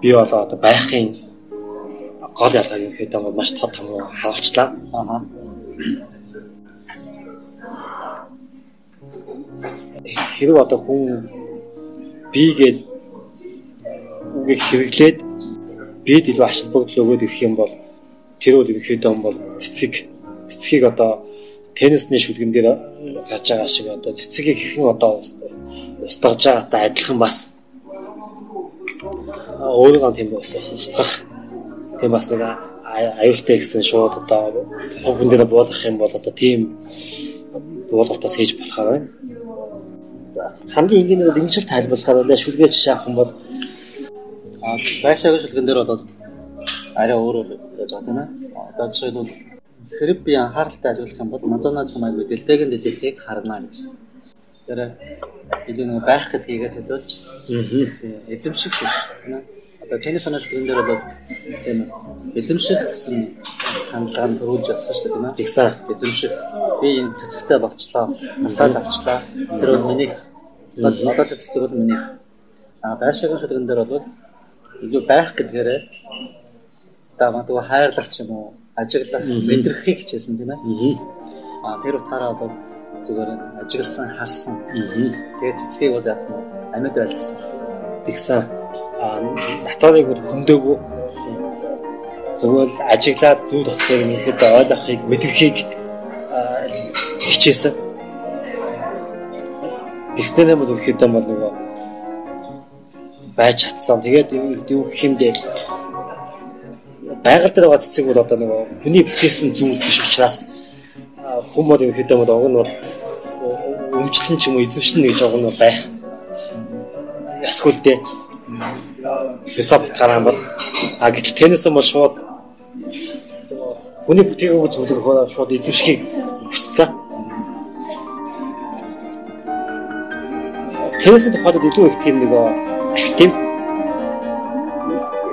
B: би болоо одоо байхын гол ялгааг юм хэд бол маш тод том хаалчлаа. Аа. хэрэг одоо хүн бигээд үгийг хэрэглээд бид илүү ач холбогдол өгөөд ирэх юм бол тэр үл ерөнхийдөө бол цэцэг цэцгийг одоо теннисний шүлгэн дээр гарч байгаа шиг одоо цэцгийг хэрхэн одоо устгаж байгаатай адилхан бас өөрийгөө тийм бас устгах тийм бас нэг аюултай гэсэн шууд одоо хүн дээр буулгах юм бол одоо тийм буулгалтаас хийж болохоор байна хамгийн энгийн нь ингэж тайлбарлахаар байна. Шүлгээ жишээ авах юм бол
A: байшаагийн шүлгэн дээр бол арай өөрөөр яаж байгаа юм аа. Одоо жишээлбэл хэрэг би анхааралтай ажиллах юм бол назана чамайг би дэлбэгийн дэлгэхийг харна гэж. Тэр илүү нэг байх гэдгийг төлөөлж эзэмших биш. Одоо тэнис санаа шүлгэн дээр бол тийм эзэмших гэсэн хандлагаар төрүүлж явсан шүү дээ тийм ээ.
B: Тэгсэн
A: эзэмших би энэ цэцэгтэй болчлоо. Настаад авчлаа. Тэр бол миний Одоо цэцэг бол миний а байшаагийн шүлгэн дээр бол илүү байх гэдгээрээ одоо магадгүй хайрлах ч юм уу ажиглах мэдрэхийг хичээсэн тийм ээ. А тэр утгаараа бол зүгээр ажигласан харсан. Тэгээд цэцгийг бол яасан нь амьд байлгасан.
B: Тэгсэн а натарыг бол хөндөөгүй Зүгээр ажиглаад зүйл тогтхыг нэхэд ойлгохыг мэдрэхийг хичээсэн. Тэгснээр юм бол ихэд бол нөгөө байж чадсан. Тэгээд юу гэх юм бэ? Байгаль дээр байгаа цэцэг бол одоо нөгөө хүний бүтээсэн зүйл биш учраас хүмүүс юм ихэд бол уг нь бол өмчлөн ч юм уу эзэмшин гэж байгаа нь байх. Ясгүй л дээ. Философи гараан бол а гэтэл теннис бол шууд хүний бүтээгээгүй зүйлийг шууд эзэмшихийг хүссэн. Теннисийн тухайд илүү их тийм нэг актив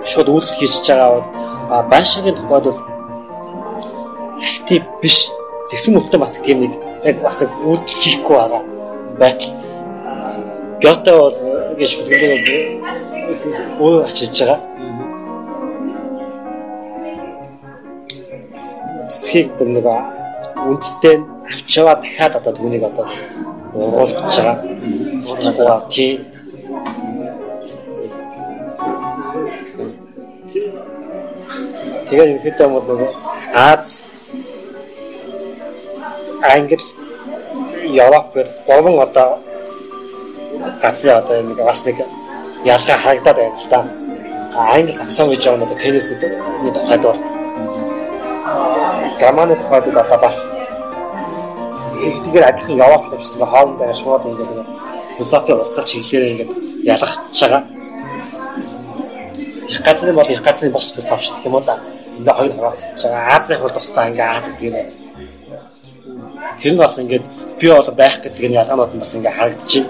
B: шууд үйлдэл хийж байгаа бол а байшингийн тухайд бол актив биш. Тэгсэн мөртөө бас тийм нэг яг бас нэг үйлдэл хийхгүй байгаа байтал. Гёте бол гэж хүсгэнээ өө ачиж байгаа. цэцгийг бүр нэг үндэстэй авч яваа дахиад одоо түүнийг одоо уруулж байгаа. Талаа тий. Тэгээд ерөнхийдөө бол нэг Аз Англи Европ гэх гурван одоо газрын одоо нэг бас нэг ялгаа харагдаад байна л да. Англи саксон гэж байгаа нь одоо теннисэд нэг тухайд бол германы тухайд одоо бас тэгэхээр адилхан яваад тавьсан хоорондоо шууд ингээд философи усгаж чиглэлээр ингээд ялгахж байгаа. Их газрын бол их газрын бос философи гэх юм уу да. Ингээ хоёр хуваагдчихж байгаа. Азийн бол тусдаа ингээ Аз гэдэг юм. Тэр нь бас ингээд би бол байх гэдэг нь ялгаанууд нь бас ингээ харагдчихэв.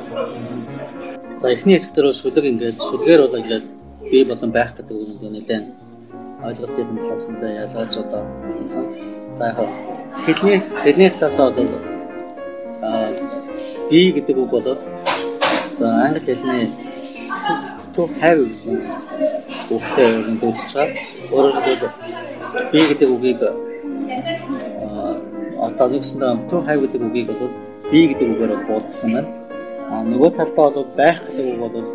A: За эхний хэсгээр бол шүлэг ингээд шүлгээр бол ингээд би болон байх гэдэг үг нь нэлээд ойлголтын талаас нь ялгаж одоо хийсэн. За яг хэлний хэлний талаас бол аа би гэдэг үг бол за англи хэлний to have гэсэн үгтэй юм дүүсэж байгаа. Өөрөөр хэлбэл би гэдэг үгийг одоо нэгсэндээ to have гэдэг үгийг бол би гэдэг үгээр буулгасан байна. А нөгөө талдаа бол байх гэдэг үг бол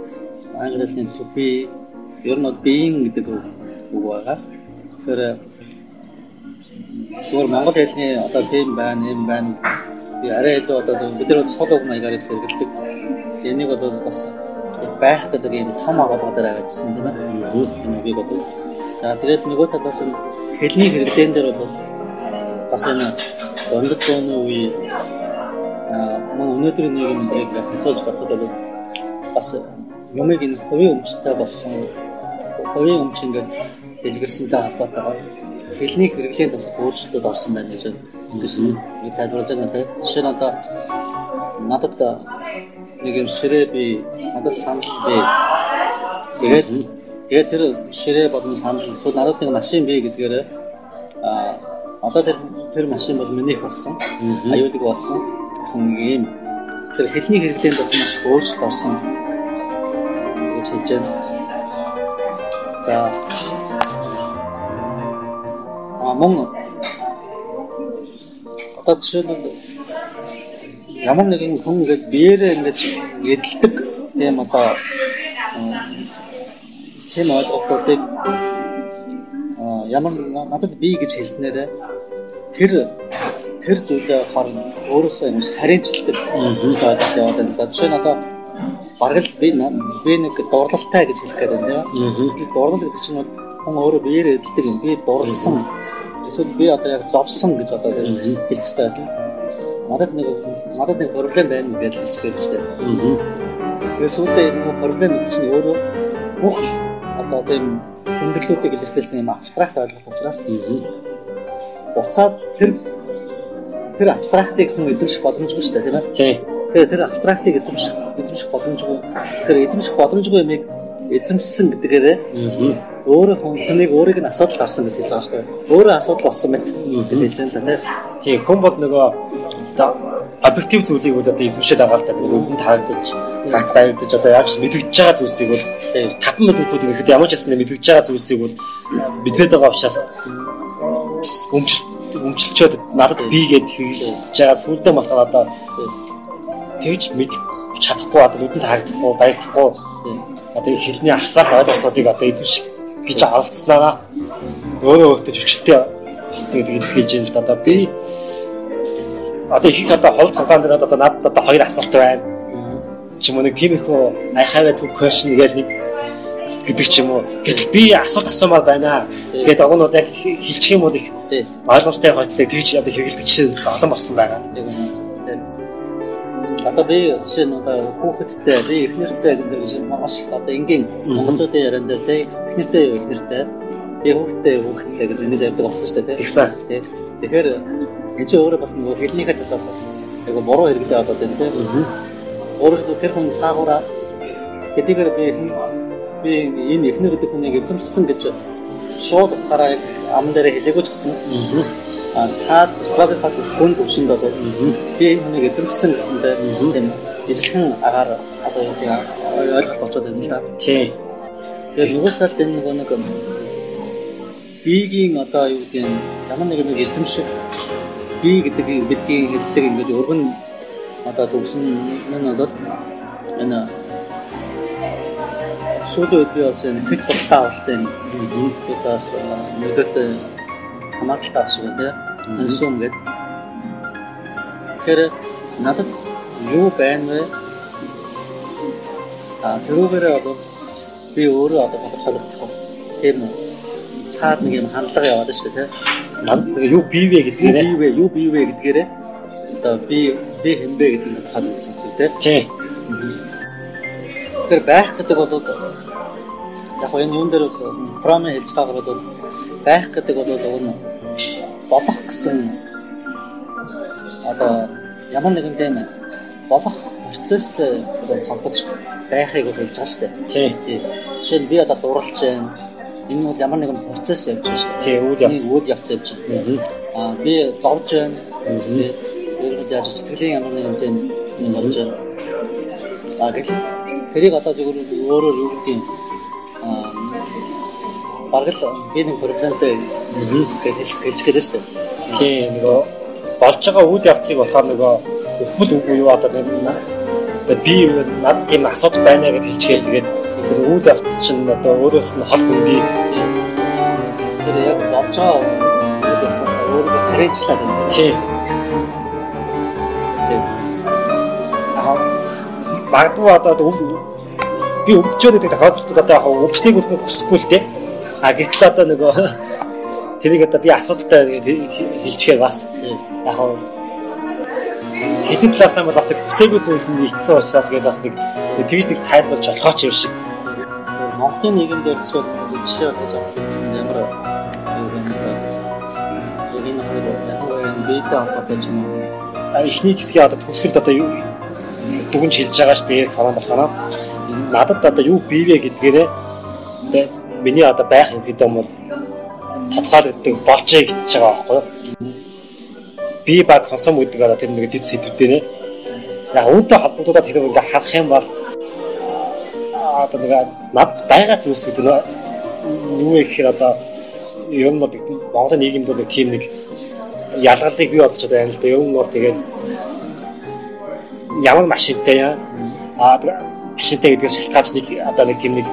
A: англи хэлний to be ер нь being гэдэг үг байгаа. Тэгэхээр зүгээр монгол хэлний одоо тийм байна, юм байна. Би арай илүү одоо бид нар сул уг маягаар хэрэгэлдэг. Энийг одоо бас байх гэдэг юм том агуулга дээр авчихсан тийм ээ. Үгийг одоо. За тэгээд нөгөө талаас нь хэлний хэрэглэн дээр бол бас энэ дундад зууны үе мөн өнөөдрийн нийгэмийг хязгаарч бодоход бол бас юмыг энэ хувийн өмчтэй болсон хувийн өмч ингээд дэлгэрсэнтэй холбоотойгоор хэлний хэрэглээнд бас өөрчлөлтүүд орсон байна гэж ингэж нэг тайлбарлаж байгаа тийм. Жишээ нь одоо надад нэг юм ширээ би надад санал би. Тэгээд тэгээд тэр ширээ болон санал эсвэл надад нэг машин би гэдгээр а одоо тэр тэр машин бол минийх болсон. Аюулыг болсон. Гэсэн нэг юм. Тэр хэлний хэрэглээнд бас маш өөрчлөлт орсон гэж хэлж байна. За. А мөн одоо жишээлбэл ямар нэгэн хүн ингээд биеэрээ ингээд эдэлдэг тийм одоо тийм ойлголтуудыг ямар надад би гэж хэлснээр тэр тэр зүйлээ харин өөрөөсөө юм харинчилдаг зүйлс ойлголт яваад байна. Жишээ нь одоо бараг л би би нэг дурлалтай гэж хэлэх гээд байна тийм. Гэтэл дурлал гэдэг чинь бол хүн өөрөө биеэр эдэлдэг юм. Би дурлсан. Эсвэл би одоо яг зовсон гэж одоо хэлэх хэрэгтэй байна надад нэг надад нэг проблем байна гэж хэлчихээд штэ. Аа. Тэгээд сүүлдээ энэ проблем гэдэг чинь өөрөө бүх одоо тийм хүндрэлүүдийг илэрхийлсэн юм абстракт ойлголт учраас буцаад тэр тэр абстрактыг хүн эзэмших боломжгүй шүү дээ тийм ээ.
B: Тийм.
A: Тэгэхээр тэр абстрактыг эзэмших эзэмших боломжгүй. Тэгэхээр эзэмших боломжгүй юмыг эзэмшсэн гэдгээр өөрөө хүнийг өөрийг нь асуудал гарсан гэж хэлж байгаа шүү дээ. Өөрөө асуудал болсон мэт гэж хэлж байна тийм.
B: Тийм хүн бол нөгөө объектив зүйлийг бол одоо эзэмшээд байгаа л да. Нүдэнд харагдаж, гат баригдаж одоо яг мэдгэж байгаа зүйлсийг бол таван мэдрэхүүд ихэд ямар ч ясна мэдгэж байгаа зүйлсийг бол мэдээд байгаа учраас өмчлөлт өмчлөлчөөд надад би гэд хэлж байгаа сүлдээ болохоор одоо тэгж мэд чадахгүй одоо нүдэнд харагдахгүй баригдахгүй одоо хэлний авсаар ойлголтуудыг одоо эзэмших гэж оролцсноо. өөрөө өөртөө хүчтэй болсон гэдгийг хэлж юм л да. Одоо би одоо их одоо хол цагаан дээр одоо надад одоо хоёр асуулт байна. Чи мөн нэг тиймэрхүү I have a question гэж нэг гэдэг ч юм уу. Гэтэл би асуулт асуумаар байна. Тэгээд огнууд яг хэлчих юм бол их ойлгомжтой хойтлог тэгж одоо хэрэгэлдэг жишээ олон болсон байгаа.
A: Одоо би жишээ нь одоо хүүхэдтэй би их нэртэй гэдэг маш их одоо энгийн монголчуудын яриан дээр те их нэртэй их нэртэй би хүүхэдтэй хүүхэдтэй гэж ингэж ярьдаг болсон шүү дээ
B: Тэгсэн.
A: Тэгэхээр энэ чинь өөрөө бас нөгөө хэлнийхээ талаас бас айгу буруу хэрэглээ одоо тийм те. Өөрөө тэр хүн цаагаараа хэдийгээр би би энэ эхнэр гэдэг хүнийг эзэмшсэн гэж шууд гараа ам дээр хэлээгүй ч гэсэн. А цаад стратегиад хүн төвшөнд одоо би энэ хүнийг эзэмшсэн гэсэндээ тийм ижилхэн агаар одоо тийм ойлголт болчиход байна л да.
B: Тий.
A: Тэгээд нөгөө талд энэ нөгөө нэг биегийн одоо юу гэдэг нь ямар нэгэн нэг эзэмших би гэдэг бидний хэллэг ингэж өргөн одоо төгсөн нь бол энэ сүүлийн үед би бас энэ хэд болтой авалтай юм. Бидээс мэдээд хамааралтай авах шиг тийм. Энсүм гээд. Тэгэхээр надад юу байна вэ? А тэрүүгээрээ одоо би өөрөө одоо тодорхойлох тийм цаад нэг юм хандлага яваад шүү дээ тийм.
B: Юу бивэ гэдгээрээ
A: бивэ юу бивэ гэдгээрээ одоо би би хэмбэ гэдгийг тодорхойлж байгаа юм тийм.
B: тий.
A: Тэгэхээр байх гэдэг бол яг энэ юун дээр фрам хэлж байгаагаар бол байх гэдэг бол өгнө болох гэсэн одоо ямар нэгэн тийм болох процесстэй холбож байхыг бол хэлж байгаа шүү дээ.
B: Тий.
A: Жишээ нь би одоо дурлж байна. Энэ бол ямар нэгэн процесс явж байгаа шүү.
B: Тий, үйл явц.
A: Үйл явц явж байна. Аа би зовж байна. Тэр нь яаж сэтгэлийн ямар нэгэн тийм юм болж байна. Аа гэтэл тэрийг одоо зөвхөн өөрөөр юу гэдэг юм аа бараг л би нэг проблемтэй гэж хэлж гэлээ шүү.
B: Тий, нөгөө болж байгаа үйл явцыг болохоор нөгөө өхмөл үгүй юу одоо нэг би над тийм асуудал байна гэж хэлчихээ тэгээд тэр үйл явц чинь одоо өөрөөс нь хол хөндөй.
A: Тэр яг болж байгаа үйл явцаас өөрөө харьцлаа байна.
B: Тий. Аа магадгүй одоо би байгаа гэдэг тохиолдолд одоо яг өвчлийг үлдэх хүсэхгүй л дээ. А гэтэл одоо нөгөө тэрийг одоо би асуудалтай хэлчихээ бас яг хэдэн талаасаа бол бас нэг хүсээгүй зүйл нь ицсэн учраас гээд бас нэг тэгж нэг тайлбарч болохоо ч юм шиг.
A: Монголын нийгэм дээр жишээ жишээ болж байгаа ямар юу вэ? Энэ хоёр ялангуяа бийтэй холбоотой ч юм уу.
B: А эхний хэсгийн одоо төгсгөлд одоо юу дүгнж хэлж байгаа шүү дээ форм болохоор надад одоо юу бивэ гэдгээрээ миний одоо байх юм гэдэг юм бол тодорхойлогддог болжээ гэж байгаа байхгүй юу? Би баг консом гэдэг одоо тэр нэг дэд сэдвүүдээ. Яг үүнтэй холбогдуулаад хэрэг ингээ харах юм бол одоо нэг над байгаа зүйлс гэдэг нь юу вэ гэхээр одоо ер нь бол Монголын нийгэмд бол тийм нэг ялгалыг бий болгож байна л да. Ер нь бол тэгээд ямар машинтай яа а машинтай гэдгээс шалтгаалж нэг одоо нэг тийм нэг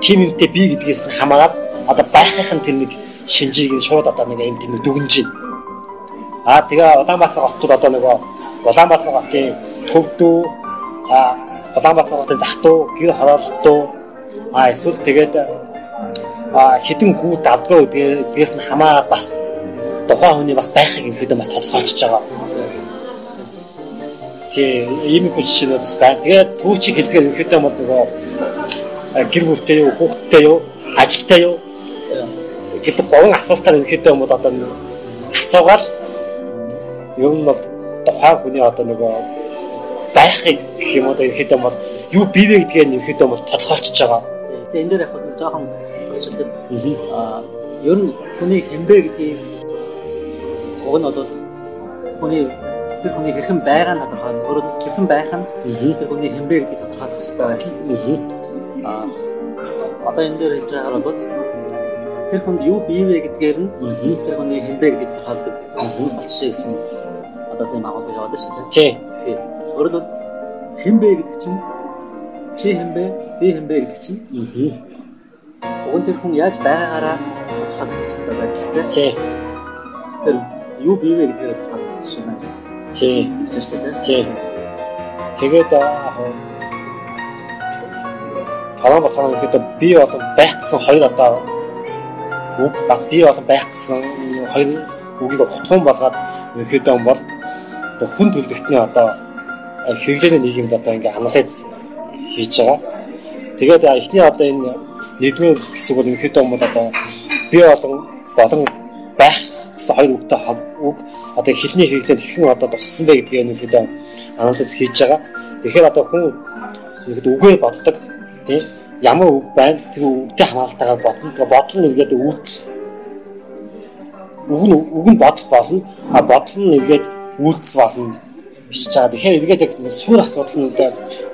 B: тим юмтэй би гэдгээс нь хамаарат одоо байхын тэр нэг шинжийг нь шууд одоо нэг юм тийм дүгнж байна. Аа тэгээ Улаанбаатар хотод одоо нөгөө Улаанбаатар хотын төвдөө аа Улаанбаатар хотын зах дуу, гэр хороолтоо аа эсвэл тэгээд хідэн гүд авдгаа гэдгээс нь хамаарат бас тухайн хүний бас байхыг ихэд бас тодорхойлж байгаа. Тий, ийм их жишээнүүд бас байна. Тэгээд түүчийг хэлдгээр ихэд бол нөгөө гэр бүлтэй юу, хүүхэдтэй юу, ажилтай юу гэдэг гурван асуултаар ерөнхийдөө юм бол одоо асуугаад ер нь бол тухайн хүний одоо нөгөө байхыг гэх юм уу ерөнхийдөө бол юу бивэ гэдгээ ерөнхийдөө бол тодорхойлчихж байгаа.
A: Тэгээ энэ дээр яг нэг жоохон тусчлаад аа ер нь хүний хэмбэ гэдгийг уг нь бол хүний тэр хүний хэрхэн байгаа нь тодорхойлно. Өөрөөр хэлбэл хэрхэн байх нь тэр хүний хэмбэ гэдгийг тодорхойлох хэрэгтэй байна. Аа одоо энэ дээр хэлж байгаагаар бол тэр хүнд юу бий вэ гэдгээр нь тэр хүний хэмбэ гэдгийг тодорхойлдог болчихсон гэсэн одоо тийм агуулга яваад шүү дээ.
B: Тий.
A: Өөрөөр хэмбэ гэдэг чинь чи хэмбэ би хэмбэ гэдэг чинь уг нь тэр хүн яаж байгаагаараа тодорхойлох хэрэгтэй байдаг тийм.
B: тий.
A: Тэгэхээр юу бий вэ гэдгээр тодорхойлох хэрэгтэй байна.
B: Тий.
A: Тийм шүү дээ.
B: Тий. Тэгээд аа Фаран болохоор ихэд би болон байх гэсэн хоёр одоо үг бас би болон байх гэсэн хоёр үгийг утгуун болгоод ихэд юм бол хүн төлөвлөлтний одоо хэрэглээний нийгэмд одоо ингээ анализ хийж байгаа. Тэгээд эхний одоо энэ нэгдүгээр хэсэг бол юм бол одоо би болон болон байх гэсэн хоёр үгтэй үг. Одоо хэлний хэрэглээнд хэрхэн одоо туссан бэ гэдгийг ихэд анализ хийж байгаа. Тэгэхээр одоо хүн ихэд үгээр боддог. Тийм ямар үг байна? Тэр үгтэй хамаалтайгаар бодно. Бодол нь ингээд үйлдэл үг нь үг нь бодол болно. А бодол нь ингээд үйлдэл болно биш чаа тэгэхээр эргээд яг суур асуудал нь одоо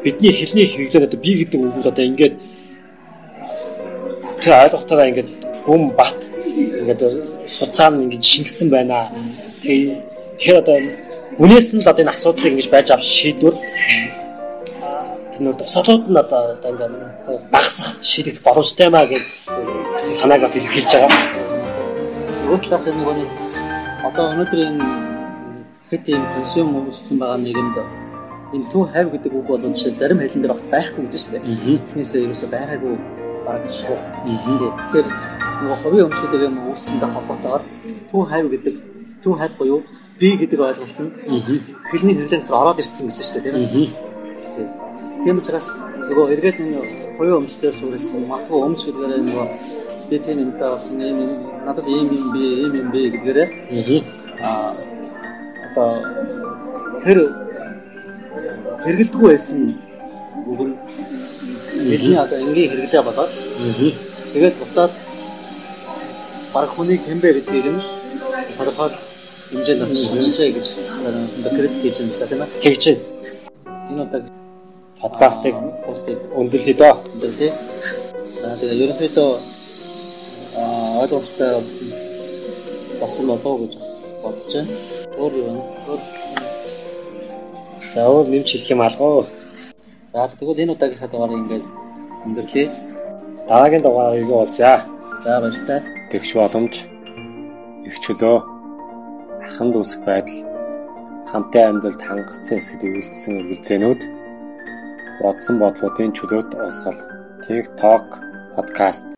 B: бидний хэлний хэрэглээд одоо би гэдэг үгүүд одоо ингээд тэр ойлголтоор ингээд гүм бат ингээд суцаа нь ингээд шингэсэн байна тэгэхээр одоо гүнээс нь л одоо энэ асуудлыг ингэж байж авч шийдвэр тэр тусалууд нь одоо ингээд багасах шийдэх боломжтой маа гэж санааг бас илэрхийлж байгаа.
A: Нөгөө талаас нь нөгөө одоо өнөөдөр энэ хэд юм консюм үүссэн байгаа нэгэнд энэ төв хайв гэдэг үг бол жишээ зарим хэлэн дээр огт байхгүй шүү дээ. Эхнээсээ ерөөсөй байгаагүй бараг шүү. Тэгэхээр нөгөө ховын өмчөдөг юм үүссэндээ холбоотойгоор төв хайв гэдэг төв хайв буюу би гэдэг ойлголт нь хэлний хэрлэн дээр ороод ирсэн гэж байна тийм ээ. Тийм учраас нөгөө эргээд энэ хоёрын өмчтөөр сүрэлсэн магадгүй өмч гэдгээр нөгөө би тийм юмтай болсон юм надад ийм юм би ийм юм бэ гэдгээрээ аа одоо тэр хэрэгэлдэггүй байсан нь бидний одоо энгийн хэрэглээ болоод тэгээд буцаад баг хүний хэмбэ гэдгийг нь тодорхой хэмжээнд авчирчээ гэж критик хийж юм байна
B: тэгж
A: энэ одоо
B: подкастыг постыг өндөрлөе доо.
A: Өндөрлөе. За тэгээ ерөнхийдөө ойлгомжтой болсон болов гэж бас бодож байна. Өөр юу вэ?
B: За өөр нэмж хэлэх юм алгаа.
A: За тэгвэл энэ удаагийнхаа дугаарыг ингээд өндөрлөе.
B: Дараагийн дугаарыг уулзъя.
A: За баяртай.
B: Тэгш боломж их чөлөө аханд үсэх байдал хамтын амьдралд хангацсан хэсэгт ивэлдсэн үргэлжлэнүүд бодсон бодлогын чөлөөт уусгал TikTok подкаст